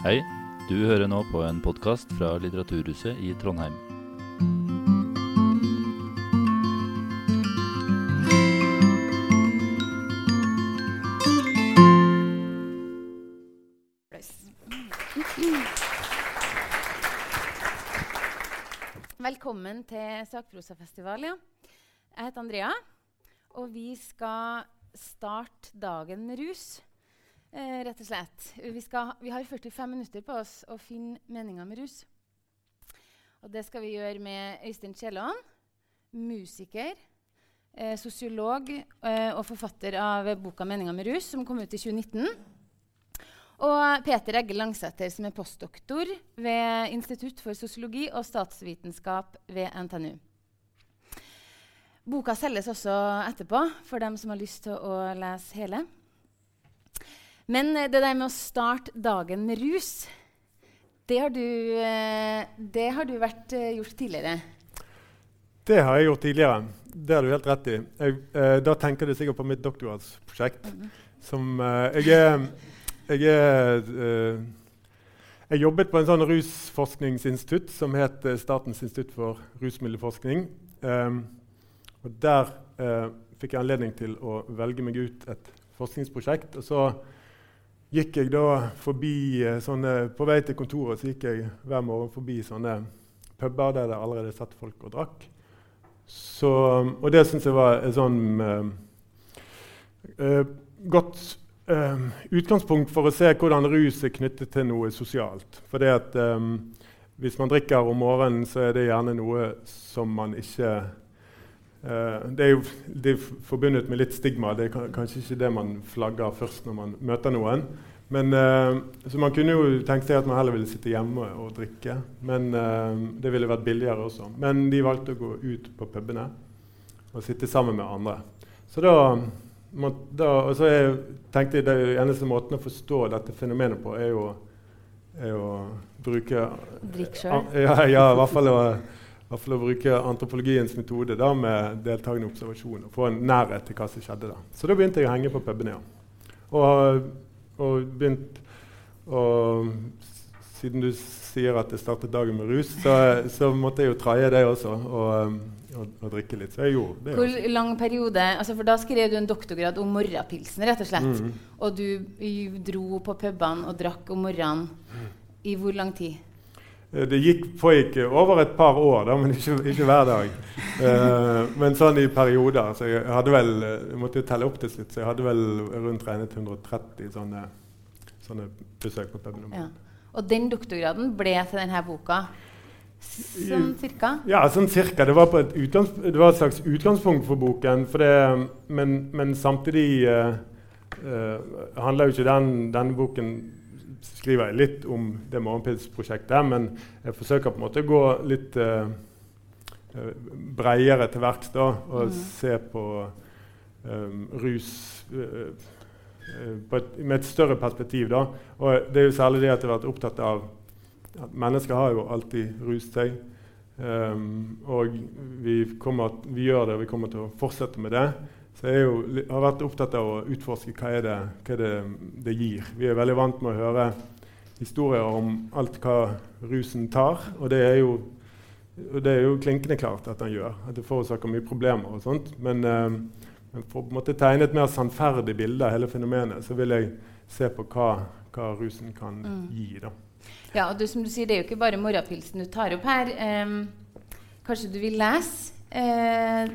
Hei, du hører nå på en podkast fra Litteraturhuset i Trondheim. Velkommen til Sakprosafestival. Ja. Jeg heter Andrea, og vi skal starte dagen med rus. Eh, rett og slett. Vi, skal, vi, har 45 minutter på oss å finne meninga med rus. Og det skal vi gjøre med Øystein Kielland, musiker, eh, sosiolog eh, og forfatter av boka 'Meninga med rus', som kom ut i 2019. Og Peter Egge Langsæter, som er postdoktor ved Institutt for sosiologi og statsvitenskap ved NTNU. Boka selges også etterpå for dem som har lyst til å lese hele. Men eh, det der med å starte dagen med rus, det har du, eh, det har du vært eh, gjort tidligere. Det har jeg gjort tidligere. Det har du helt rett i. Jeg, eh, da tenker du sikkert på mitt doktorgradsprosjekt. Mm -hmm. Som eh, jeg er jeg, er, eh, jeg jobbet på en sånn rusforskningsinstitutt som het Statens institutt for rusmiddelforskning. Um, og Der fikk jeg anledning til å velge meg ut et forskningsprosjekt. Og så gikk jeg da forbi sånne, På vei til kontoret så gikk jeg hver morgen forbi sånne puber der det allerede satt folk og drakk. Så, og det syns jeg var et sånn uh, uh, godt eh, utgangspunkt for å se hvordan rus er knyttet til noe sosialt. For det at eh, hvis man drikker om morgenen, så er det gjerne noe som man ikke Det er jo det er forbundet med litt stigma. Det er kanskje ikke det man flagger først når man møter noen. Men, uh, så Man kunne jo tenkt seg at man heller ville sitte hjemme og drikke. Men uh, Det ville vært billigere også. Men de valgte å gå ut på pubene og sitte sammen med andre. Så da, da og så jeg, tenkte jeg Den eneste måten å forstå dette fenomenet på, er jo, er å bruke Drikk sjøl? Ja, ja, i hvert fall å, hvert fall å bruke antropologiens metode da, med deltakende observasjon. Og få en nærhet til hva som skjedde da. Så da begynte jeg å henge på pubene. Ja. Og og begynt å Siden du sier at jeg startet dagen med rus, så, så måtte jeg jo traie det også. Og, og, og, drikke litt. Så jeg gjorde det. Hvor også. lang periode altså For da skrev du en doktorgrad om morgenpilsen, rett og slett. Mm. Og du dro på pubene og drakk om morgenen. I hvor lang tid? Eh, det gikk, pågikk over et par år, da, men ikke, ikke hver dag. Uh, men sånn i perioder. Så jeg hadde vel, jeg måtte jo telle opp til slutt, så jeg hadde vel rundt regnet 130 sånne, sånne besøk på puben. Ja. Og den doktorgraden ble til denne boka? Sånn cirka? Ja, sånn cirka. Det var, et, det var et, slags utgangspunkt for boken. For det, men, men, samtidig uh, uh, handler jo ikke den, denne boken skriver jeg litt om det morgenpilsprosjektet, men jeg forsøker på en måte å gå litt uh, bredere til verks og mm. se på um, rus uh, et, med et større perspektiv. Da. Og det er jo særlig det at jeg har vært opptatt av at mennesker har jo alltid rust seg. Um, og vi, kommer, vi, gjør det, og vi kommer til å fortsette med det. Så jeg jo, har vært opptatt av å utforske hva, er det, hva er det, det gir. Vi er veldig vant med å høre historier om alt hva rusen tar. Og det er jo, det er jo klinkende klart at den gjør. At det forårsaker mye problemer. og sånt. Men, uh, men for å tegne et mer sannferdig bilde av hele fenomenet, så vil jeg se på hva, hva rusen kan mm. gi. da. Ja, og du, som du sier, Det er jo ikke bare morgenpilsen du tar opp her. Um, kanskje du vil lese eh,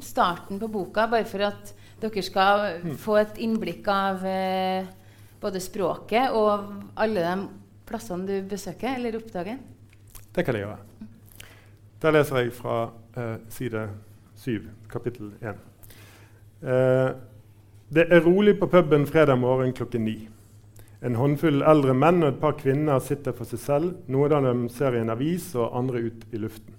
starten på boka, bare for at dere skal mm. få et innblikk av eh, både språket og alle de plassene du besøker eller oppdager? Det kan jeg gjøre. Da leser jeg fra eh, side 7, kapittel 1. Eh, det er rolig på puben fredag morgen klokken ni. En håndfull eldre menn og et par kvinner sitter for seg selv. Noen av dem ser i en avis, og andre ut i luften.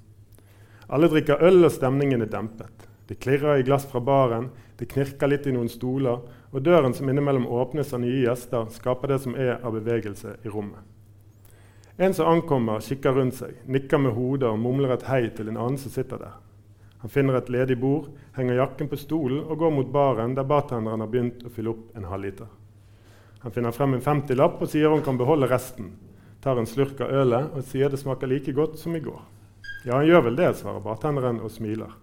Alle drikker øl, og stemningen er dempet. Det klirrer i glass fra baren, det knirker litt i noen stoler, og døren som innimellom åpnes av nye gjester, skaper det som er av bevegelse i rommet. En som ankommer, kikker rundt seg, nikker med hodet og mumler et hei til en annen som sitter der. Han finner et ledig bord, henger jakken på stolen og går mot baren, der bartenderen har begynt å fylle opp en halvliter. Han finner frem en 50-lapp og sier hun kan beholde resten. Tar en slurk av ølet og sier det smaker like godt som i går. Ja, han gjør vel det, svarer bartenderen og smiler.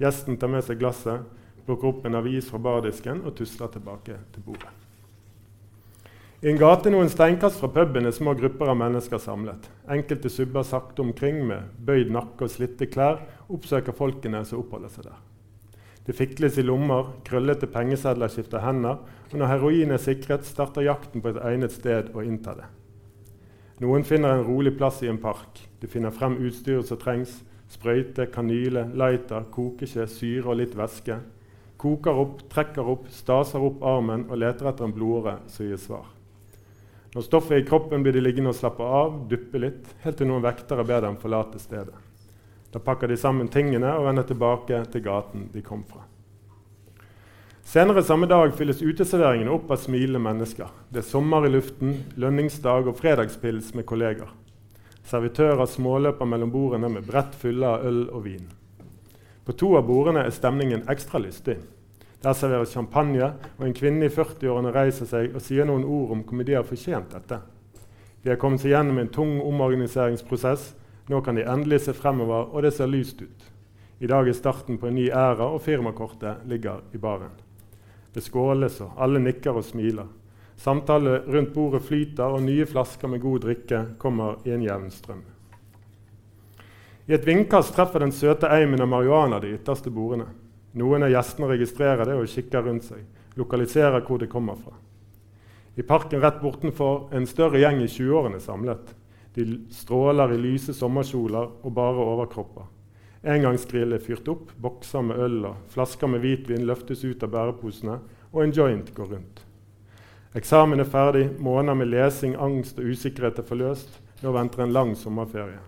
Gjesten tar med seg glasset, plukker opp en avis fra bardisken og tusler tilbake til bordet. I en gate noen steinkast fra puben er små grupper av mennesker samlet. Enkelte subber sakte omkring med bøyd nakke og slitte klær, oppsøker folkene som oppholder seg der. Det fikles i lommer, krøllete pengesedler skifter hender, og når heroin er sikret, starter jakten på et egnet sted å innta det. Noen finner en rolig plass i en park. De finner frem utstyret som trengs. Sprøyte, kanyle, lighter, kokeskje, syre og litt væske. Koker opp, trekker opp, staser opp armen og leter etter en blodåre som gir svar. Når stoffet er i kroppen, blir de liggende og slappe av, duppe litt, helt til noen vektere ber dem forlate stedet. Da pakker de sammen tingene og vender tilbake til gaten de kom fra. Senere samme dag fylles uteserveringene opp av smilende mennesker. Det er sommer i luften, lønningsdag og fredagspils med kolleger. Servitører småløper mellom bordene med brett fulle av øl og vin. På to av bordene er stemningen ekstra lystig. Der serveres champagne, og en kvinne i 40-årene reiser seg og sier noen ord om hvor de har fortjent dette. De har kommet seg gjennom en tung omorganiseringsprosess. Nå kan de endelig se fremover, og det ser lyst ut. I dag er starten på en ny æra, og firmakortet ligger i baren. Det skåles, og alle nikker og smiler. Samtale rundt bordet flyter, og nye flasker med god drikke kommer i en jevn strøm. I et vindkast treffer den søte eimen av marihuana de ytterste bordene. Noen av gjestene registrerer det og kikker rundt seg, lokaliserer hvor det kommer fra. I parken rett bortenfor en større gjeng i 20-årene samlet. De stråler i lyse sommerkjoler og bare overkropper. Engangsgrill er fyrt opp, bokser med øl og flasker med hvitvin løftes ut av bæreposene, og en joint går rundt. Eksamen er ferdig, måneder med lesing, angst og usikkerhet er forløst. Nå venter en lang sommerferie.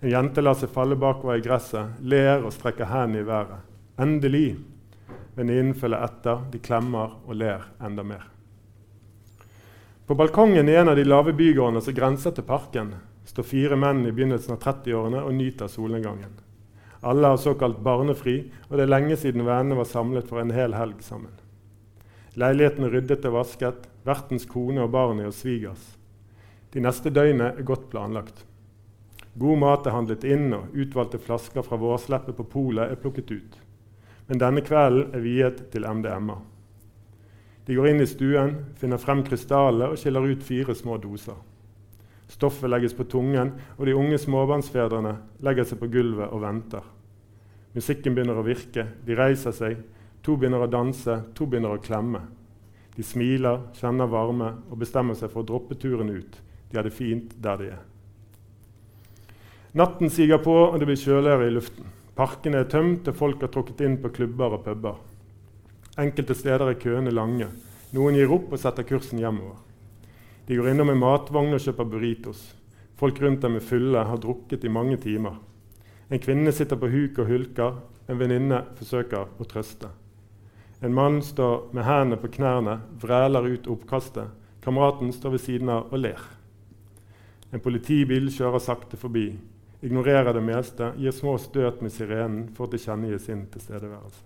En jente lar seg falle bakover i gresset, ler og strekker hendene i været. Endelig! Venninnen følger etter, de klemmer og ler enda mer. På balkongen i en av de lave bygårdene som grenser til parken, står fire menn i begynnelsen av 30-årene og nyter solnedgangen. Alle har såkalt barnefri, og det er lenge siden vennene var samlet for en hel helg sammen. Leiligheten ryddet og vasket, vertens kone og barn er hos svigers. De neste døgnene er godt planlagt. God mat er handlet inn, og utvalgte flasker fra vårsleppet på polet er plukket ut. Men denne kvelden er viet til MDMA. De går inn i stuen, finner frem krystallene og skiller ut fire små doser. Stoffet legges på tungen, og de unge småbarnsfedrene legger seg på gulvet og venter. Musikken begynner å virke, de reiser seg. To begynner å danse, to begynner å klemme. De smiler, kjenner varme og bestemmer seg for å droppe turen ut. De har det fint der de er. Natten siger på, og det blir kjøligere i luften. Parkene er tømt, og folk har trukket inn på klubber og puber. Enkelte steder er køene lange. Noen gir opp og setter kursen hjemover. De går innom en matvogn og kjøper burritos. Folk rundt dem er fulle, har drukket i mange timer. En kvinne sitter på huk og hulker. En venninne forsøker å trøste. En mann står med hendene på knærne, vræler ut oppkastet. Kameraten står ved siden av og ler. En politibil kjører sakte forbi, ignorerer det meste, gir små støt med sirenen for å tilkjennegi sin tilstedeværelse.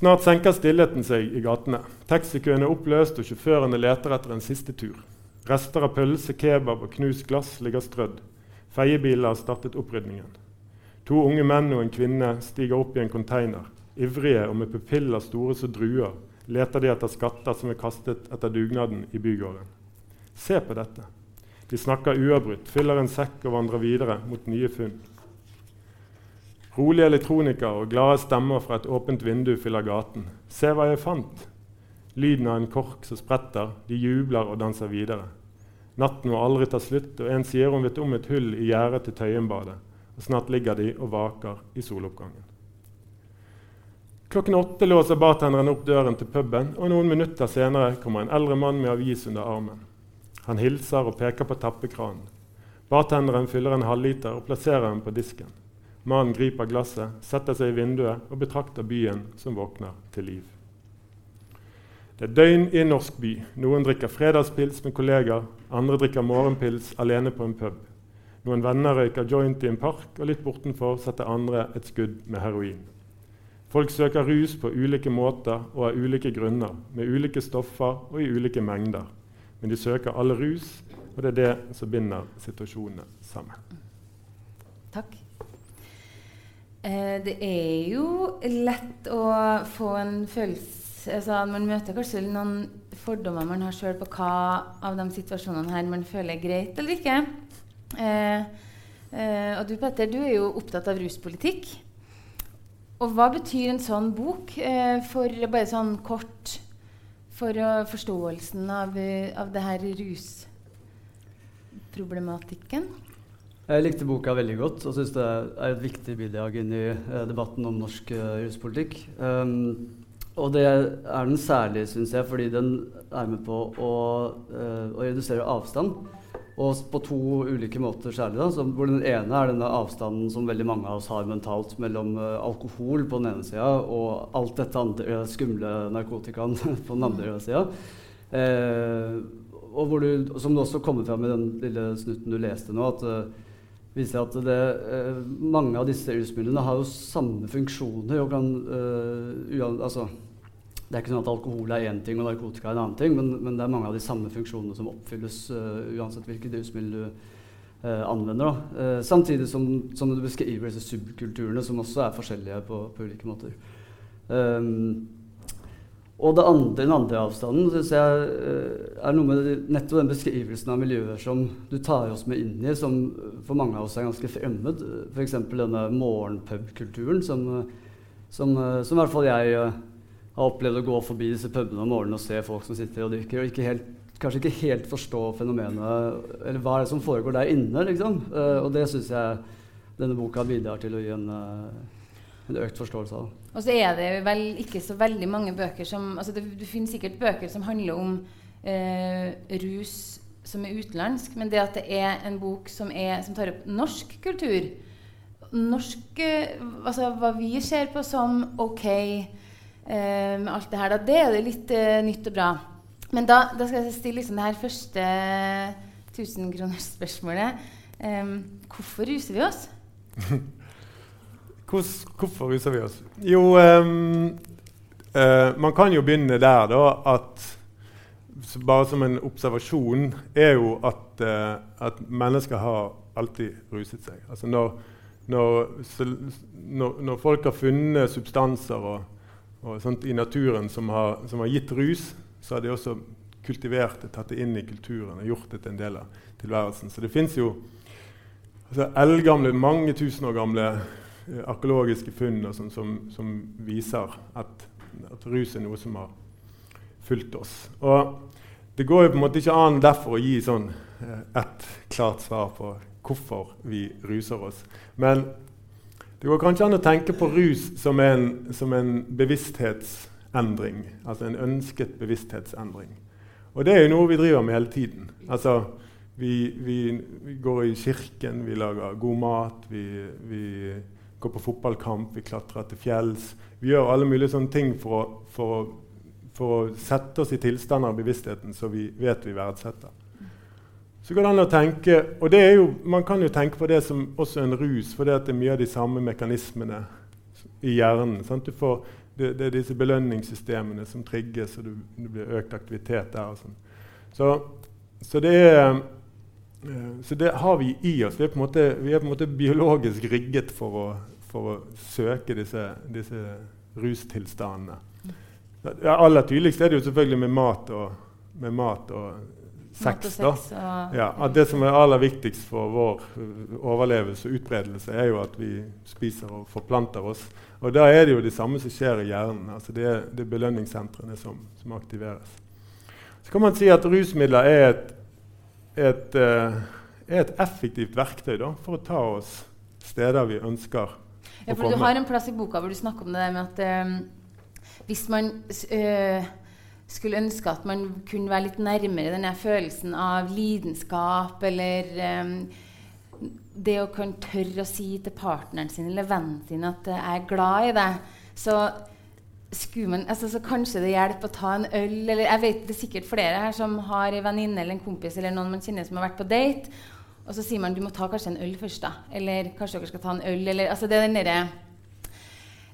Snart senker stillheten seg i gatene. Taxikøen er oppløst, og sjåførene leter etter en siste tur. Rester av pølse, kebab og knust glass ligger strødd. Feiebiler startet opprydningen. To unge menn og en kvinne stiger opp i en container. Ivrige og med pupiller store som druer leter de etter skatter som er kastet etter dugnaden i bygården. Se på dette. De snakker uavbrutt, fyller en sekk og vandrer videre mot nye funn. Rolige elektronikere og glade stemmer fra et åpent vindu fyller gaten. Se hva jeg fant! Lyden av en kork som spretter. De jubler og danser videre. Natten må aldri ta slutt, og en sier hun vet om et hull i gjerdet til Tøyenbadet. Og snart ligger de og vaker i soloppgangen. Klokken åtte låser bartenderen opp døren til puben, og noen minutter senere kommer en eldre mann med avis under armen. Han hilser og peker på tappekranen. Bartenderen fyller en halvliter og plasserer den på disken. Mannen griper glasset, setter seg i vinduet og betrakter byen som våkner til liv. Det er døgn i en norsk by. Noen drikker fredagspils med kollegaer, andre drikker morgenpils alene på en pub. Noen venner røyker joint i en park, og litt bortenfor setter andre et skudd med heroin. Folk søker rus på ulike måter og av ulike grunner, med ulike stoffer og i ulike mengder. Men de søker alle rus, og det er det som binder situasjonene sammen. Takk. Eh, det er jo lett å få en følelse altså Man møter kanskje noen fordommer man har sjøl på hva av de situasjonene her man føler er greit eller ikke. Eh, eh, og du Petter, du er jo opptatt av ruspolitikk. Og hva betyr en sånn bok eh, for bare sånn kort for uh, forståelsen av, uh, av det her rusproblematikken? Jeg likte boka veldig godt og syns det er et viktig bidrag inn i eh, debatten om norsk uh, ruspolitikk. Um, og det er den særlig, syns jeg, fordi den er med på å, uh, å redusere avstand. Og på to ulike måter særlig. da, så, hvor Den ene er denne avstanden som veldig mange av oss har mentalt mellom uh, alkohol på den ene sida og alt dette andre skumle narkotikaen på den andre sida. Eh, og hvor du, som det også kommer fram i den lille snutten du leste nå, at uh, viser at det, eh, mange av disse rusmidlene har jo samme funksjoner. og kan, uh, altså, det er ikke sånn at alkohol er én ting og narkotika er en annen ting, men, men, det er mange av de samme funksjonene som oppfylles uh, uansett hvilket rusmiddel du uh, anvender. Uh, samtidig som, som, du beskriver disse subkulturene, som også er forskjellige på, på ulike måter. Um, og andre, den andre avstanden synes jeg er noe med nettopp den beskrivelsen av miljøer som du tar oss med inn i, som for mange av oss er ganske fremmed. F.eks. denne morgenpubkulturen som, som, som i hvert fall jeg har opplevd å gå forbi disse pubene om morgenen og se folk som sitter og drikker, og ikke helt, kanskje ikke helt forstå fenomenet, eller hva er det som foregår der inne. liksom. Og det syns jeg denne boka bidrar til å gi en, en økt forståelse av. Og så er det vel ikke så veldig mange bøker som altså det, Du finner sikkert bøker som handler om eh, rus som er utenlandsk, men det at det er en bok som, er, som tar opp norsk kultur Norsk Altså hva vi ser på som OK Eh, med alt det her. Da. Det er det litt eh, nytt og bra. Men da, da, skal jeg stille liksom det her første 1000-kronersspørsmålet. Um, hvorfor ruser vi oss? hvorfor ruser vi oss? Jo, um, uh, man kan jo begynne der, da, at bare som en observasjon er jo at, uh, at mennesker har alltid ruset seg. Altså når, når, når, når folk har funnet substanser og og sånt, i naturen som har, som har, gitt rus, så har de også kultivert det, tatt det inn i kulturen og gjort det til en del av tilværelsen. Så det fins jo altså, eldgamle, mange tusen år gamle arkeologiske funn sånt, som, som, viser at, at, rus er noe som har fulgt oss. Og det går jo på en måte ikke an derfor å gi sånn eh, ett klart svar på hvorfor vi ruser oss. Men det går kanskje an å tenke på rus som en, som en bevissthetsendring. Altså en ønsket bevissthetsendring. Og det er jo noe vi driver med hele tiden. Altså, vi, vi, vi går i kirken, vi lager god mat, vi, vi, går på fotballkamp, vi klatrer til fjells. Vi gjør alle mulige sånne ting for å, for å, for å sette oss i tilstander av bevisstheten så vi vet vi verdsetter. Så går det an å tenke, og jo, Man kan jo tenke på det som også en rus, for det, det er mye av de samme mekanismene i hjernen. Får, det, det, er disse belønningssystemene som trigges, og det blir økt aktivitet der. og sånn. Så, så, det er, så det har vi i oss. Vi er måte, er på en måte biologisk rigget for å, for å søke disse, disse rustilstandene. Ja, aller tydeligst er det jo selvfølgelig med mat og, med mat og sex. da. Ja, det som er aller viktigst for vår overlevelse og utbredelse, er jo at vi spiser og forplanter oss. Og da er det jo det samme som skjer i hjernen. altså Det er, det er belønningssentrene som, som, aktiveres. Så kan man si at rusmidler er et, et, er et effektivt verktøy da, for å ta oss steder vi ønsker ja, å komme. Du har en plass i boka hvor du snakker om det der med at um, hvis man uh, skulle ønske at man kunne være litt nærmere denne følelsen av lidenskap eller um, det å kunne tørre å si til partneren sin eller vennen sin at 'jeg er glad i deg', så, man, altså, så kanskje det hjelper å ta en øl. Eller jeg vet det er sikkert flere her som har en venninne eller en kompis eller noen man kjenner som har vært på date, og så sier man du må ta kanskje en øl først. da, Eller kanskje dere skal ta en øl. Eller, altså det er den derre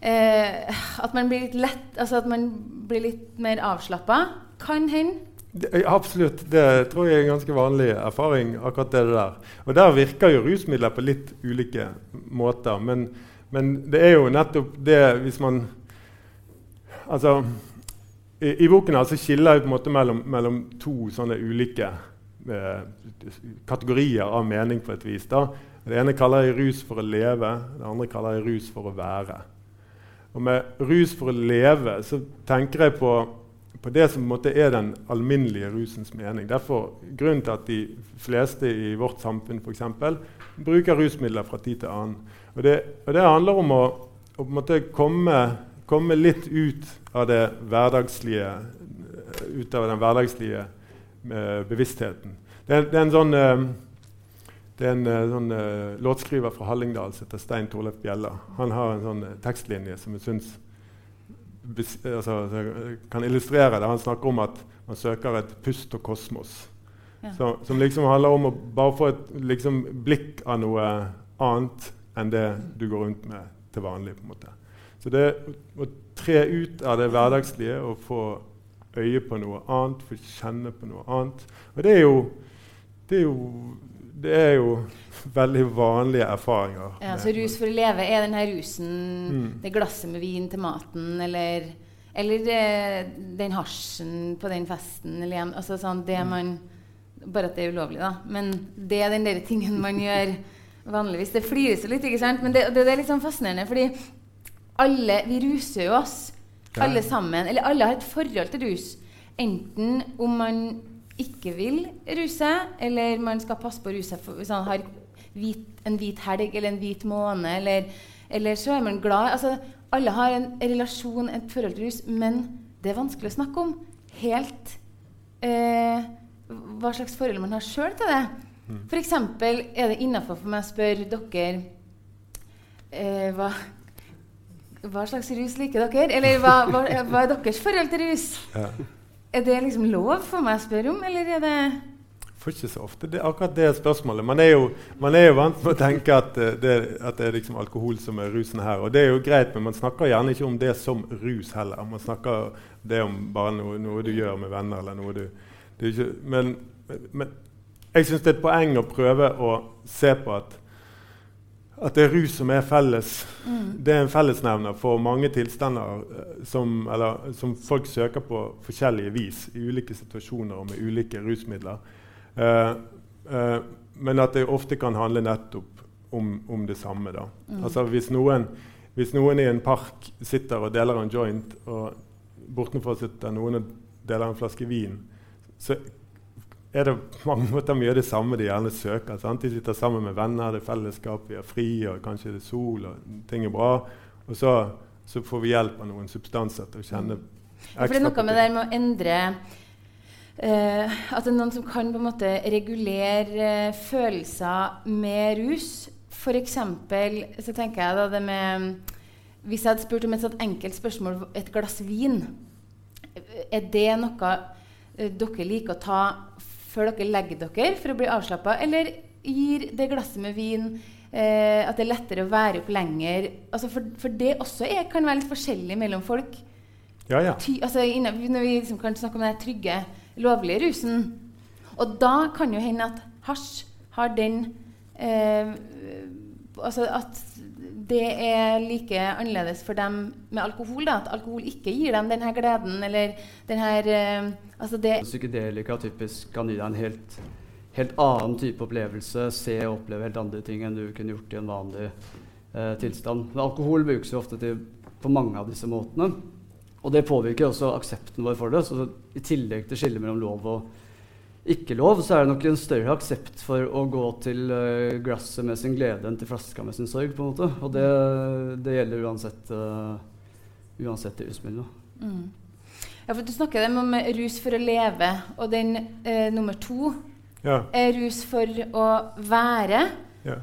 eh, At man blir litt lett Altså at man blir litt mer avslappa. Kan hende. Absolutt. Det tror jeg er en ganske vanlig erfaring. akkurat det der. Og Der virker jo rusmidler på litt ulike måter. Men, men det er jo nettopp det hvis man Altså I, i boken altså skiller jeg på en måte mellom, mellom to sånne ulike eh, kategorier av mening på et vis. da. Det ene kaller jeg rus for å leve, det andre kaller jeg rus for å være. Og Med rus for å leve så tenker jeg på på det som på en måte, er den alminnelige rusens mening. Derfor Grunnen til at de fleste i vårt samfunn for eksempel, bruker rusmidler fra tid til annen. Og det, og det handler om å, å måte, komme, komme, litt ut av, ut av den hverdagslige uh, bevisstheten. Det, det, er en sånn, det er en uh, sånn låtskriver fra Hallingdal som heter Stein Torleif Bjella. Han har en sånn tekstlinje som jeg syns altså, kan illustrere det. Han snakker om at man søker et pust og kosmos. Ja. Så, som liksom handler om å bare få et liksom, blikk av noe annet enn det du går rundt med til vanlig. på en måte. Så det å tre ut av det hverdagslige og få øye på noe annet, få kjenne på noe annet Og det er jo, det er jo, det er jo veldig vanlige erfaringer. Ja, Så rus for å leve er denne rusen, mm. det glasset med vin til maten, eller, eller det, den hasjen på den festen, eller altså sånn, det mm. man Bare at det er ulovlig, da. Men det er den der tingen man gjør vanligvis. Det flires jo litt, ikke sant? Men det, det, det er litt sånn fascinerende, fordi alle Vi ruser jo oss, alle sammen. Eller alle har et forhold til rus. Enten om man ikke vil ruse, eller man skal passe på å ruse hvis man har hvit, en hvit helg eller en hvit måne, eller, eller, så er man glad. Altså, alle har en relasjon, et forhold til rus, men det er vanskelig å snakke om. Helt eh, hva slags forhold man har sjøl til det. Mm. F.eks. er det innafor for meg å spørre dere eh, hva, hva, slags rus liker dere? Eller hva, hva, hva er deres forhold til rus? Ja. Er det liksom lov for meg å spørre om, eller er det får ikke så ofte det, akkurat det spørsmålet. Man er, jo, man er jo vant med å tenke at eh, det, at det er liksom alkohol som er rusen her. Og det er jo greit, men man snakker gjerne ikke om det som rus heller. Man snakker det om bare noe, noe du gjør med venner. eller noe du, du ikke, men, men, jeg syns det er et poeng å prøve å se på at, at det er rus som er felles. Mm. Det er en fellesnevner for mange tilstander eh, som, eller, som folk søker på forskjellige vis i ulike situasjoner og med ulike rusmidler. Eh, eh, men at det ofte kan handle nettopp om, om det samme. Mm. Altså hvis noen, hvis noen, i en park sitter og deler en joint, og bortenfor sitter noen og deler en flaske vin, så er det på mange måter mye av det samme de gjerne søker. Sant? De sitter sammen med venner, det er fellesskap, vi er fri, og kanskje det er sol, og ting er bra. Og så, så får vi hjelp av noen substanser til å kjenne ekstra ja, For det er noe med det med å endre Uh, at det er noen som kan på en måte regulere uh, følelser med rus. F.eks. så tenker jeg da det med Hvis jeg hadde spurt om et sånt enkelt spørsmål, et glass vin Er det noe uh, dere liker å ta før dere legger dere for å bli avslappa, eller gir det glasset med vin at det er lettere å være opp lenger? Altså for, for, det også er, kan være litt forskjellig mellom folk. Ja, ja. Ty, altså, når vi liksom kan snakke om den trygge lovlige rusen. Og da kan jo hende at hasj har den eh, Altså at det er like annerledes for dem med alkohol. Da, at alkohol ikke gir dem denne gleden eller denne eh, altså det Psykedelika typisk kan gi deg en helt, helt, annen type opplevelse. Se og oppleve helt andre ting enn du kunne gjort i en vanlig eh, tilstand. Men alkohol brukes jo ofte til, på mange av disse måtene. Og det påvirker også aksepten vår for det. Så I tillegg til skillet mellom lov og ikke lov, så er det nok en større aksept for å gå til uh, glasset med sin glede enn til flaska med sin sorg. på en måte. Og det, det gjelder uansett, uh, uansett rusmidler. Mm. Ja, for Du snakker om rus for å leve, og den uh, nummer to ja. er rus for å være. Ja.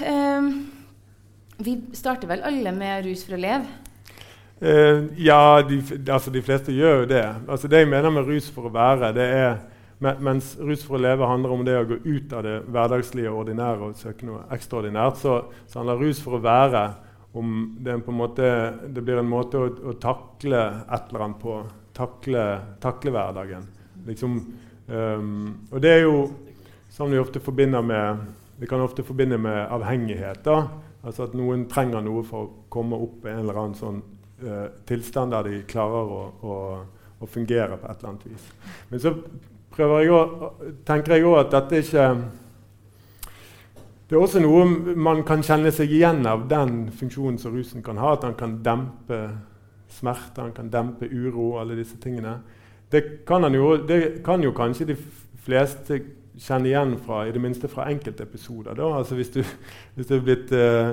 Um, vi starter vel alle med rus for å leve? Uh, ja, de, altså de, fleste gjør jo det. Altså det jeg mener med rus for å være, det er mens rus for å leve handler om det å gå ut av det hverdagslige og ordinære og søke noe ekstraordinært, så, så handler rus for å være om det, er på en måte, det blir en måte å, å takle et eller annet på. Takle, takle hverdagen. Liksom, um, og det er jo sånn vi ofte forbinder med Vi kan ofte forbinde med avhengighet. da, altså At noen trenger noe for å komme opp i en eller annen sånn uh, tilstand der de klarer å, å, å, fungere på et eller annet vis. Men så jeg å, tenker jeg òg at dette ikke det er også noe man kan kjenne seg igjen av den funksjonen som rusen kan ha. At den kan dempe smerte, den kan dempe uro, alle disse tingene. Det kan, jo, det kan jo kanskje de fleste kjenne igjen fra i det minste fra enkeltepisoder. Altså hvis, hvis du er blitt eh,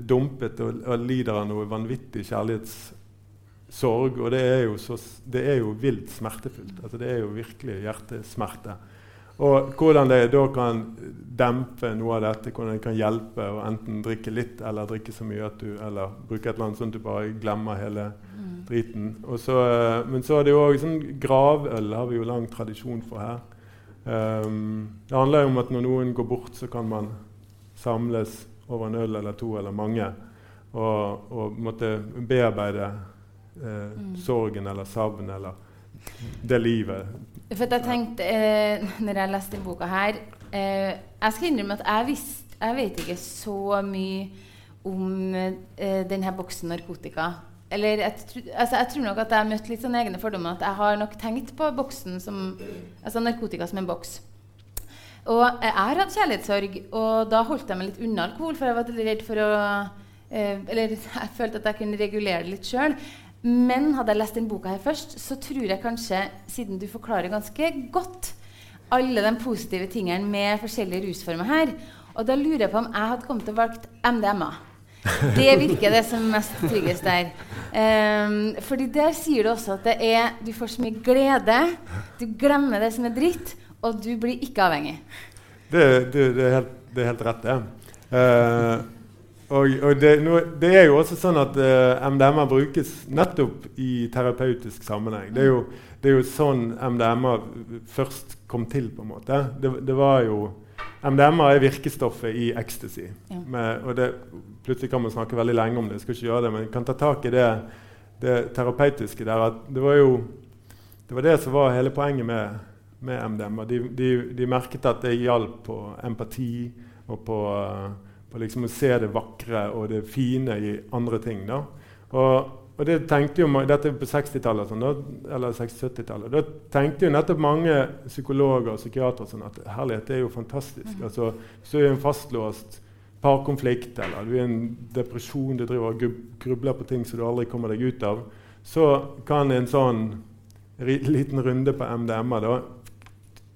dumpet og, og, lider av noe vanvittig kjærlighetssorg, og det er jo, så, det er jo vilt smertefullt. Altså det er jo virkelig hjertesmerte. Og hvordan det da kan dempe noe av dette, hvordan det kan hjelpe å enten drikke litt eller drikke så mye at du eller bruke et eller annet sånn at du bare glemmer hele mm. driten. Så, uh, men så er det jo òg sånn gravøl har vi jo lang tradisjon for her. Um, det handler jo om at når noen går bort, så kan man samles over en øl eller to eller mange og, og måtte bearbeide eh, mm. sorgen eller savn eller det livet for jeg tenkte, eh, når jeg leste denne boka her eh, Jeg skal innrømme at jeg, visst, jeg vet ikke så mye om eh, denne boksen narkotika. Eller jeg, altså jeg, tror nok at jeg har møtt litt sånne egne fordommer. At jeg har nok tenkt på boksen som, altså narkotika som en boks. Og jeg har hatt kjærlighetssorg, og da holdt jeg meg litt unna alkohol. For jeg var redd for å eh, Eller jeg følte at jeg kunne regulere det litt sjøl. Men hadde jeg lest den boka her først, så tror jeg kanskje, siden du forklarer ganske godt alle de positive tingene med forskjellige rusformer her Og da lurer jeg på om jeg hadde kommet til å valgt MDMA. Det virker det som mest tryggest der. Um, fordi der sier du også at det er, du får så mye glede, du glemmer det som er dritt, og du blir ikke avhengig. Det, det, det, er, helt, det er, helt, rett, det. Uh, og, og det, no, det, er jo også sånn at uh, eh, MDMA brukes nettopp i terapeutisk sammenheng. Det er jo, det er jo sånn MDMA først kom til, på en måte. Det, det var jo MDMA er virkestoffet i ecstasy. Ja. Med, og det, plutselig kan man snakke veldig lenge om det, jeg skal ikke gjøre det, men jeg kan ta tak i det, det terapeutiske der. Det var jo det var det som var hele poenget med, med MDMA. De, de, de, merket at det hjalp på empati og på på liksom å se det vakre og det fine i andre ting. Da. Og, og det tenkte jo, Dette er på 60-tallet, sånn, eller 60-70-tallet. Da tenkte jo nettopp mange psykologer og psykiatere sånn at herlighet, det er jo fantastisk. Mm. Altså, Hvis du er en fastlåst parkonflikt eller du er i en depresjon, du driver og grubler på ting som du aldri kommer deg ut av, så kan en sånn liten runde på MDMA da,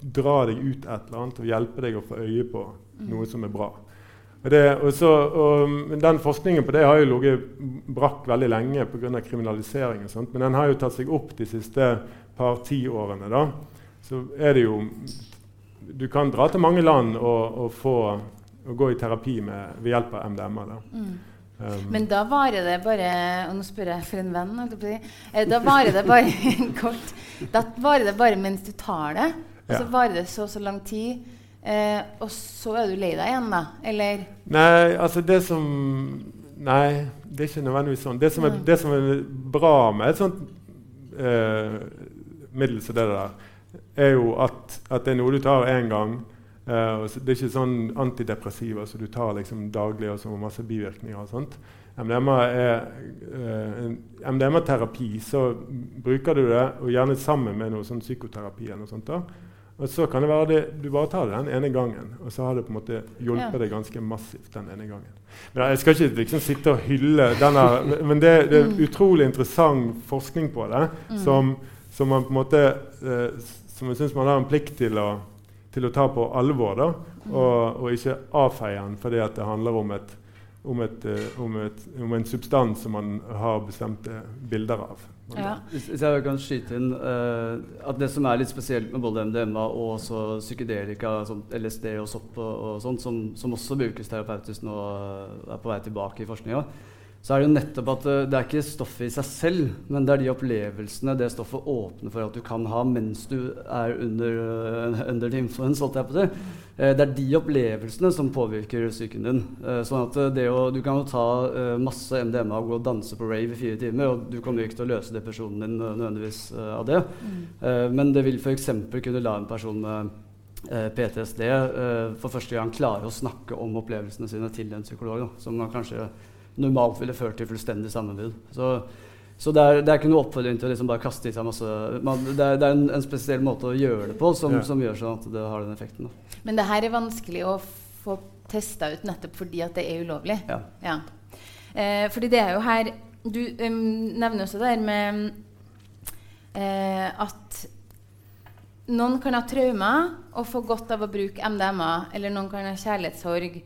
dra deg ut et eller annet og hjelpe deg å få øye på mm. noe som er bra. Og det, og så, og, den Forskningen på det har jo ligget brakk veldig lenge pga. kriminalisering. Og sånt, men den har jo tatt seg opp de siste par tiårene. Da. Så er det jo Du kan dra til mange land og, og få, gå i terapi med, ved hjelp av MDMA. Da. Mm. Um, men da varer det bare Og nå spør jeg for en venn. Eh, da varer det bare kort. Da varer det bare mens du tar det. Og så varer det så så lang tid. Eh, og så er du lei deg igjen, da? Eller? Nei, altså det som Nei, det er ikke nødvendigvis sånn. Det som er, det som er bra med et sånt eh, middel som det der, er jo at, at, det er noe du tar én gang. Eh, det er ikke sånn antidepressiva som du tar liksom daglig og som har masse bivirkninger. og sånt. MDMA er eh, MDMA-terapi, så bruker du det, og gjerne sammen med noe sånn psykoterapi. eller noe sånt da, og så kan det være det, du bare tar det den ene gangen, og så har det på en måte hjulpet ja. deg ganske massivt den ene gangen. Men Jeg skal ikke liksom sitte og hylle denne, men det, det, er mm. utrolig interessant forskning på det, mm. som, som, man på en måte eh, som jeg syns man har en plikt til å, til å ta på alvor, da, mm. og, og, ikke avfeie den fordi det handler om, et, om, et, om, et, om en substans som man har bestemte bilder av. Ja. Hvis, jeg kan skyte inn uh, at det som er litt spesielt med både MDMA og også psykedelika, som LSD og sopp og, og sånt, som, som, også brukes terapeutisk nå, uh, er på vei tilbake i forskninga, så er det jo nettopp at det er ikke stoffet i seg selv, men det er de opplevelsene det stoffet åpner for at du kan ha mens du er under, uh, under influence. holdt jeg på det. Uh, det er de opplevelsene som påvirker psyken din. Sånn at det å, Du kan jo ta masse MDMA og gå og danse på rave i fire timer, og du kommer ikke til å løse depresjonen din nødvendigvis av det. Mm. men det vil f.eks. kunne la en person med PTSD for første gang klare å snakke om opplevelsene sine til en psykolog, da, som kanskje normalt ville ført til fullstendig sammenbrudd. Så, så det, er, det, er, ikke noe oppfordring til å liksom bare kaste i seg masse man, Det er, det er en, en, spesiell måte å gjøre det på som, ja. som, gjør sånn at det har den effekten. Da. Men det her er vanskelig å få testa ut nettopp fordi at det er ulovlig. Ja. ja. Eh, fordi det er jo her Du um, nevner også det her med eh, at noen kan ha traumer og få godt av å bruke MDMA, eller noen kan ha kjærlighetssorg.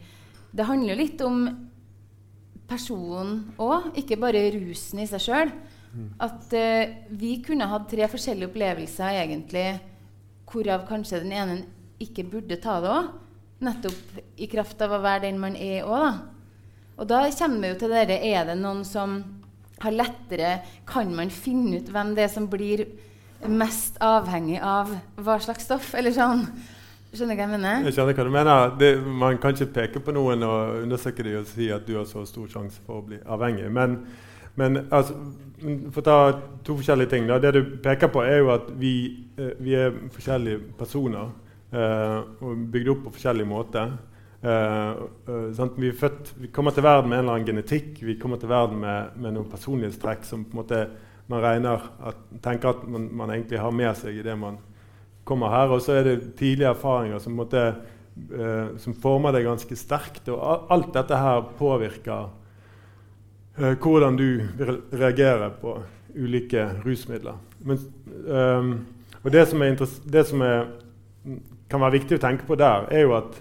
Det handler jo litt om personen òg, ikke bare rusen i seg sjøl. Mm. At uh, vi kunne hatt tre forskjellige opplevelser, egentlig, hvorav kanskje den ene ikke burde ta det òg. Nettopp i kraft av å være den man er òg. Og da kommer vi jo til dere Er det noen som har lettere Kan man finne ut hvem det er som blir mest avhengig av hva slags stoff? Eller sånn. Skjønner hva jeg mener? Jeg skjønner hva du mener. Det, man kan ikke peke på noen og undersøke dem og si at du har så stor sjanse for å bli avhengig. Men, men altså, for å ta to forskjellige ting. Da. Det du peker på, er jo at vi, eh, vi er forskjellige personer Uh, og bygd opp på forskjellig måte. Uh, eh, vi, født, vi, kommer til verden med en eller annen genetikk, vi kommer til verden med, med noen personlighetstrekk som måte man regner at, tenker at man, man egentlig har med seg i det man kommer her. Og så er det tidlige erfaringer som, måtte, uh, som former deg ganske sterkt. Og alt dette her påvirker uh, hvordan du vil reagere på ulike rusmidler. Men, um, og det som, det som er, kan være viktig å tenke på der, er jo at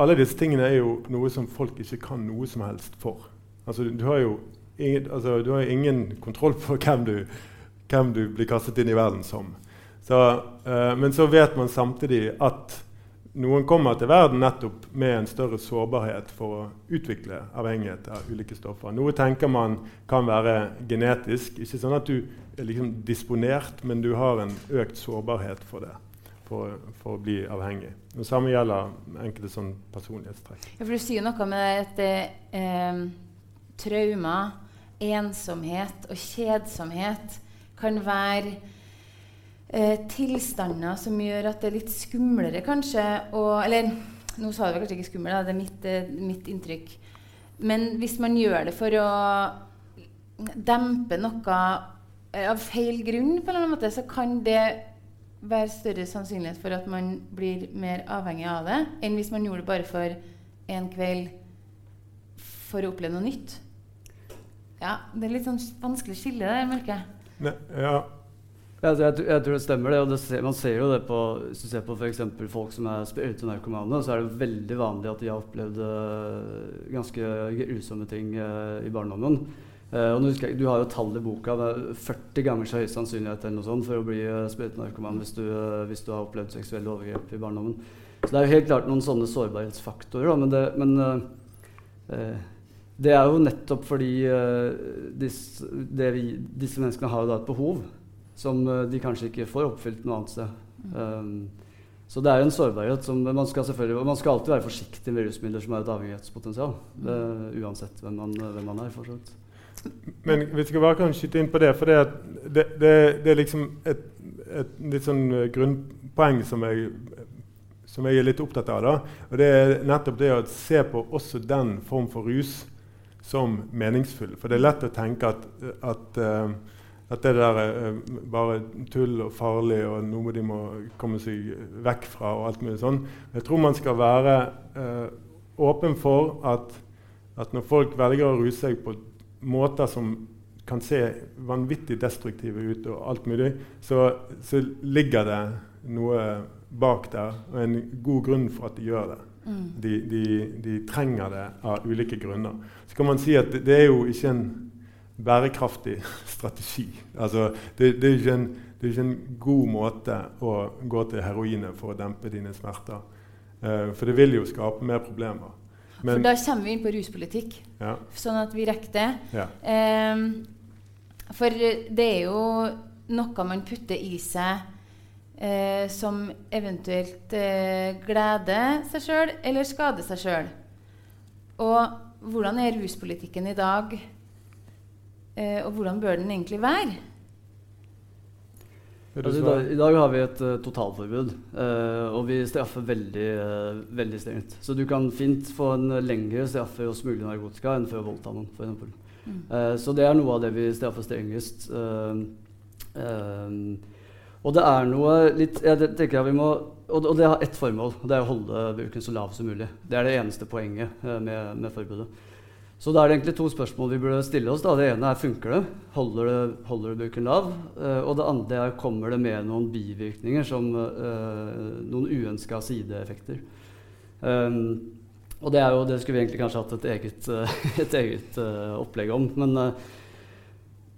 alle disse tingene er jo noe som folk ikke kan noe som helst for. Altså, du har jo ingen, altså, du har ingen kontroll på hvem du, hvem du blir kastet inn i verden som. Så, uh, men så vet man samtidig at noen kommer til verden nettopp med en større sårbarhet for å utvikle avhengighet av ulike stoffer. Noe tenker man kan være genetisk. Ikke sånn at du er liksom disponert, men du har en økt sårbarhet for det. For, for å bli avhengig. Det samme gjelder enkelte sånn personlighetstrekk. Ja, for Du sier noe med at eh, traumer, ensomhet og kjedsomhet kan være eh, tilstander som gjør at det er litt skumlere, kanskje. Og, eller nå sa du kanskje ikke skummel, det er mitt, eh, mitt, inntrykk. Men hvis man gjør det for å dempe noe eh, av feil grunn, på en eller annen måte, så kan det være større sannsynlighet for at man blir mer avhengig av det, enn hvis man gjorde det bare for en kveld for å oppleve noe nytt. Ja, Det er litt sånn vanskelig skille der, merker jeg. Ja, jeg, jeg, jeg, tror det stemmer. det, og det ser, Man ser jo det på Hvis du ser på f.eks. folk som er sprøytenarkomane, så er det veldig vanlig at de har opplevd uh, ganske grusomme ting uh, i barndommen. Uh, og husker, Du har jo tall i boka. Det er 40 ganger så høy sannsynlighet eller noe sånt for å bli uh, sprøytenarkoman hvis, hvis, du har opplevd seksuelle overgrep i barndommen. Så det er jo helt klart noen sånne sårbarhetsfaktorer. Da, men det, men, det er jo nettopp fordi disse, vi, disse menneskene har et behov som eh, de kanskje ikke får oppfylt noe annet sted. Um, så det er en sårbarhet som man skal selvfølgelig, man skal alltid være forsiktig med rusmidler som har et avhengighetspotensial. Det, uansett hvem man, hvem man er. for Men hvis jeg bare kan skyte inn på det For det, det, det, det er liksom et, et, litt sånn eh, grunnpoeng som jeg, som jeg, er litt opptatt av. da, og Det er nettopp det å se på også den form for rus som meningsfull. For det er lett å tenke at, at uh, at det der er eh, bare tull og farlig og noe de må komme seg vekk fra. og alt mulig sånn. Jeg tror man skal være eh, åpen for at, at, når folk velger å ruse seg på måter som kan se vanvittig destruktive ut, og alt mulig, så, så ligger det noe bak der, og en god grunn for at de gjør det. Mm. De, de, de, trenger det av ulike grunner. Så kan man si at det, det er jo ikke en bærekraftig strategi. Altså, det, det, er en, det, er ikke en, god måte å gå til heroinet for å dempe dine smerter. Uh, for det vil jo skape mer problemer. Men- For da kommer vi inn på ruspolitikk, Ja, sånn at vi rekker det. ja. Um, for det er jo noe man putter i seg uh, som eventuelt uh, gleder seg sjøl eller skader seg sjøl. Og hvordan er ruspolitikken i dag, eh, og hvordan bør den egentlig være? Altså, i, dag, I dag har vi et uh, totalforbud, uh, og vi straffer veldig, uh, veldig strengt. Så du kan fint få en lengre straff for å smugle narkotika enn for å voldta noen. For eksempel. Mm. Eh, så det er noe av det vi straffer strengest. og det er noe litt jeg det- tenker jeg vi må, og, og det har ett formål, og det er å holde bruken så lav som mulig. Det er det eneste poenget med, med forbudet. Så da er det egentlig to spørsmål vi burde stille oss. Da. Det ene er funker det? Holder det, holder det bruken lav? Uh, og det andre er kommer det med noen bivirkninger, som uh, noen uønska sideeffekter. Um, og det, jo, det skulle vi egentlig kanskje hatt et eget, eh, et eget uh, opplegg om. Men, uh,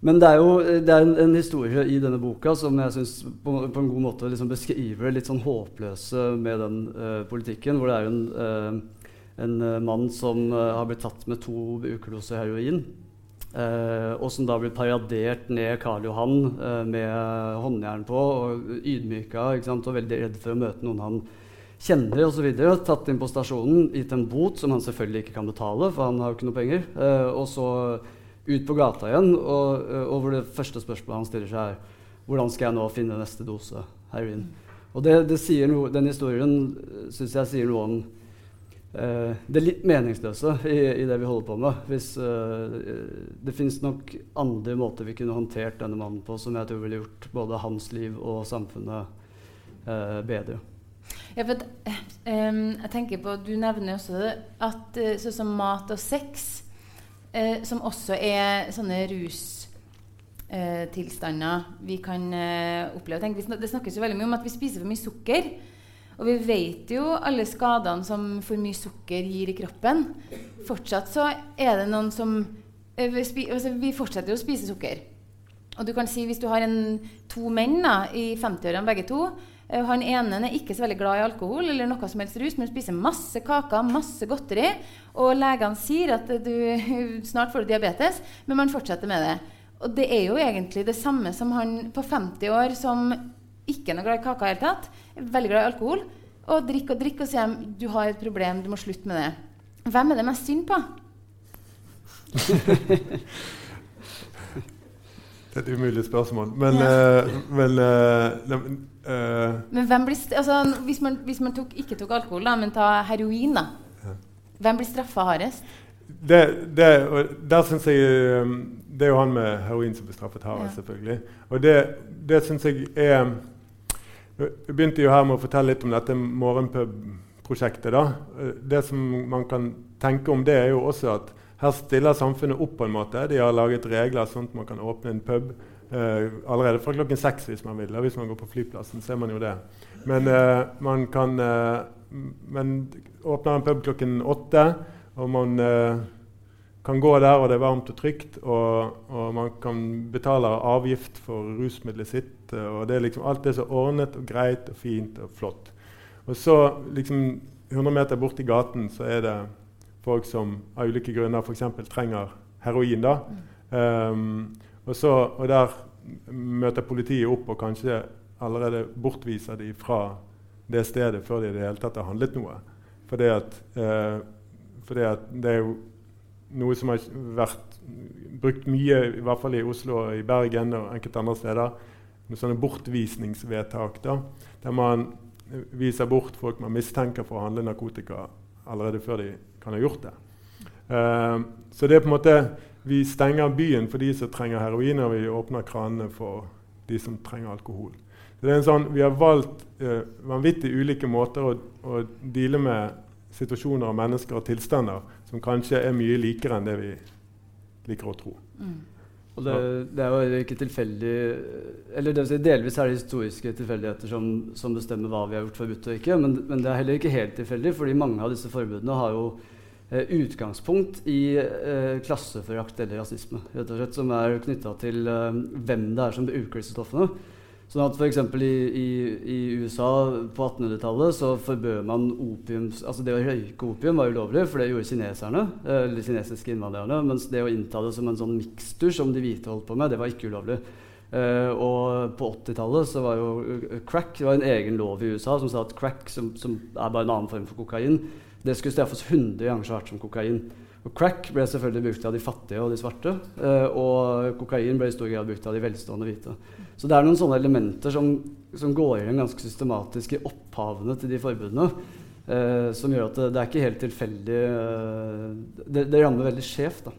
men det er jo det er en, en historie i denne boka som jeg syns på, på en god måte liksom beskriver det litt sånn håpløse med den uh, politikken. Hvor det er en, en eh, mann som eh, har blitt tatt med to ukedoser heroin. Uh, og som da blir paradert ned Karl Johan uh, med håndjern på og ydmyka og veldig redd for å møte noen han kjenner osv. Tatt inn på stasjonen, gitt en bot som han selvfølgelig ikke kan betale, for han har jo ikke noe penger. Uh, og så ut på gata igjen, og, og hvor det første spørsmålet han stiller seg, er hvordan skal jeg nå finne neste dose heroin? Og det, det noe, Den historien syns jeg sier noe om eh, det litt meningsløse i, i det vi holder på med. Hvis, uh, det fins nok andre måter vi kunne håndtert denne mannen på som jeg tror ville gjort både hans liv og samfunnet uh, bedre. Ja, for eh, jeg tenker på, Du nevner også det, at sånn som mat og sex, som også er sånne rustilstander vi kan oppleve. Tenk, det snakkes jo veldig mye om at vi spiser for mye sukker. Og vi vet jo alle skadene som for mye sukker gir i kroppen. Fortsatt så er det noen som eh, altså, vi fortsetter jo å spise sukker. Og du kan si Hvis du har en, to menn da, i 50-årene begge to eh, Han ene er ikke så veldig glad i alkohol eller noe som helst rus, men spiser masse kaker, masse godteri. Og legene sier at du snart får du diabetes, men man fortsetter med det. Og det er jo egentlig det samme som han på 50 år som ikke noe glad i kaker i hele tatt, veldig glad i alkohol, og drikker og drikker og sier du har et problem, du må slutte med det. Hvem er det mest synd på? Det er et umulig spørsmål. Men, eh, men eh, ne- uh, Men hvem blir altså, hvis man, hvis man tok, ikke tok alkohol, da, men ta heroin, da. Ja. Hvem blir straffa hardest? det, det, der synes jeg um, Det er jo han med heroin som blir straffet hardest, Ja. selvfølgelig. Og det, det syns jeg er Vi begynte jo her med å fortelle litt om dette morgenpub-prosjektet. da. Det som man kan tenke om det, er jo også at her stiller samfunnet opp på en måte. De har laget regler sånn at man kan åpne en pub eh, allerede fra klokken seks hvis man vil. Og hvis man går på flyplassen, ser man jo det. Men eh, man kan eh, men åpner en pub klokken åtte, og man eh, kan gå der, og det er varmt og trygt, og, og man kan betale avgift for rusmiddelet sitt. Og det er liksom, Alt er så ordnet og greit og fint og flott. Og så liksom 100 meter bort i gaten så er det folk som av ulike grunner f.eks. trenger heroin. da. Um, og, så, og der møter politiet opp og kanskje allerede bortviser de fra det stedet før de i det hele tatt har handlet noe. Fordi at, eh, fordi at det er jo noe som har vært brukt mye, i hvert fall i Oslo og i Bergen og enkelte andre steder, med sånne bortvisningsvedtak. da, Der man viser bort folk man mistenker for å handle narkotika allerede før de kan ha gjort det. Uh, så det er på en måte Vi stenger byen for de som trenger heroin, og vi åpner kranene for de som trenger alkohol. Det er en sånn, Vi har valgt uh, vanvittig ulike måter å, å deale med situasjoner og mennesker og tilstander som kanskje er mye likere enn det vi liker å tro. Og det, det er jo ikke tilfeldig Eller det vil si, delvis er det historiske tilfeldigheter som, som bestemmer hva vi har gjort forbudt og ikke, men, men det er heller ikke helt tilfeldig, fordi mange av disse forbudene har jo eh, utgangspunkt i eh, klasseforakt eller rasisme, rett og slett, som er knytta til eh, hvem det er som bruker disse stoffene. Sånn at F.eks. I, i, i USA på 1800-tallet så forbød man opium Altså det å røyke opium var ulovlig, for det gjorde kineserne, eller kinesiske innvandrerne. Mens det å innta det som en sånn mikstur som de hvite holdt på med, det var ikke ulovlig. Uh, og på 80-tallet så var jo uh, crack det var en egen lov i USA som sa at crack, som, som er bare en annen form for kokain, det skulle straffes 100 ganger så hardt som kokain. Og crack ble selvfølgelig brukt av de fattige og de svarte. Uh, og kokain ble i stor grad brukt av de velstående hvite. Så det er noen sånne elementer som, som går inn ganske systematisk i opphavene til de forbudene. som gjør at det, det, er ikke helt tilfeldig det, det, rammer veldig skjevt.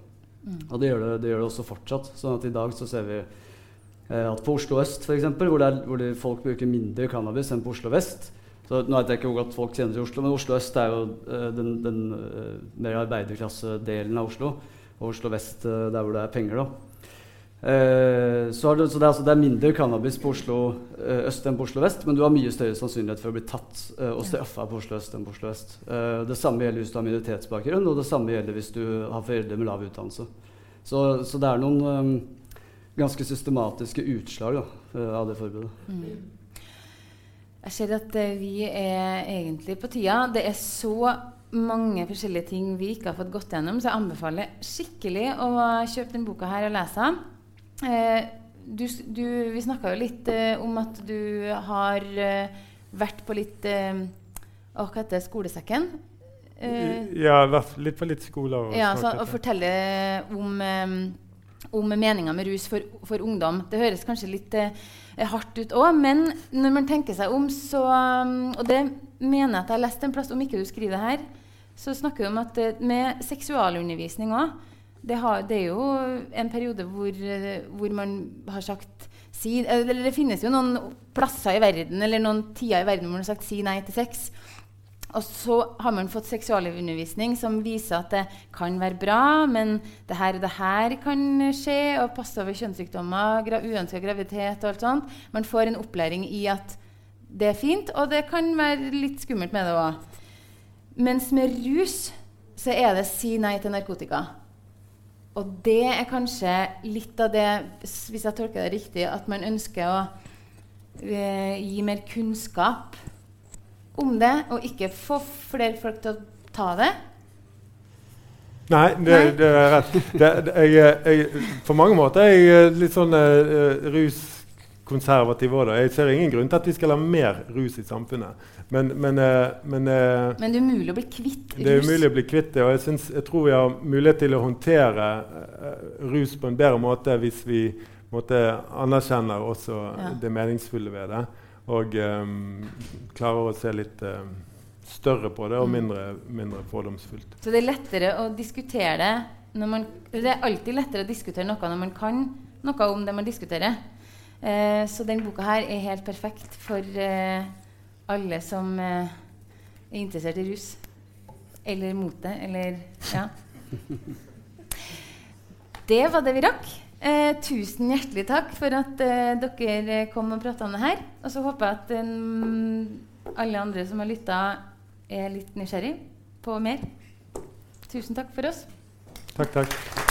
Mm. Og det gjør det, det gjør det også fortsatt. sånn at i dag så ser vi Eh, at på Oslo øst, f.eks., hvor, hvor de, folk bruker mindre cannabis enn på Oslo vest så nå vet jeg ikke hvor godt folk kjenner til Oslo, men Oslo øst er jo uh, den, den uh, mer arbeiderklassedelen av Oslo. Og Oslo vest uh, der hvor det er penger, da. så, det, så det, er, altså, det, er, mindre cannabis på Oslo øst enn på Oslo vest, men du har mye større sannsynlighet for å bli tatt og straffa på Oslo øst enn på Oslo vest. det samme gjelder hvis du har minoritetsbakgrunn, og det samme gjelder hvis du har foreldre med lav utdannelse. Så, så det er noen um, ganske systematiske utslag da, av det forbudet. Mm. Jeg ser at uh, vi er egentlig på tida. Det er så mange forskjellige ting vi ikke har fått gått gjennom, så jeg anbefaler skikkelig å kjøpe denne boka her og lese den. Uh, du, du, vi snakka jo litt uh, om at du har vært på litt Hva heter det? Skolesekken? ja, vært litt på litt skoler. Og, ja, så, og fortelle om om meninga med rus for, for, ungdom. Det høres kanskje litt eh, hardt ut òg, men når man tenker seg om, så um, Og det mener jeg at jeg har lest en plass, om ikke du skriver det her, så snakker vi om at eh, med seksualundervisning òg det, det, er jo en periode hvor, eh, hvor man har sagt si, eller Det finnes jo noen plasser i verden eller noen tider i verden hvor man har sagt 'si nei til sex'. Og så har man fått seksualundervisning som viser at det kan være bra, men det her og det her kan skje, og passe over kjønnssykdommer, gra uønska graviditet og alt sånt. Man får en opplæring i at det er fint, og det kan være litt skummelt med det òg. Mens med rus så er det si nei til narkotika. Og det er kanskje litt av det, hvis jeg tolker det riktig, at man ønsker å eh, gi mer kunnskap om det, og ikke få flere folk til å ta det? Nei, det, det er rett. Det, det, jeg, jeg, på mange måter er jeg litt sånn uh, ruskonservativ òg. Jeg ser ingen grunn til at vi skal ha mer rus i samfunnet. Men, men, uh, men, uh, men det er umulig å bli kvitt rus? Det er umulig å bli kvitt det. Og jeg, synes, jeg tror vi har mulighet til å håndtere rus på en bedre måte hvis vi måte, anerkjenner også ja. det meningsfulle ved det og um, klarer å se litt uh, større på det og mm. mindre, mindre, fordomsfullt. Så det er lettere å diskutere det når man, Det er alltid lettere å diskutere noe når man kan noe om det man diskuterer. Eh, så den boka her er helt perfekt for eh, alle som eh, er interessert i rus. Eller mote, eller Ja. Det var det vi rakk. Eh, tusen hjertelig takk for at eh, dere kom og prata om det her. Og så håper jeg at eh, alle andre som har lytta, er litt nysgjerrig på mer. Tusen takk for oss. Takk, takk.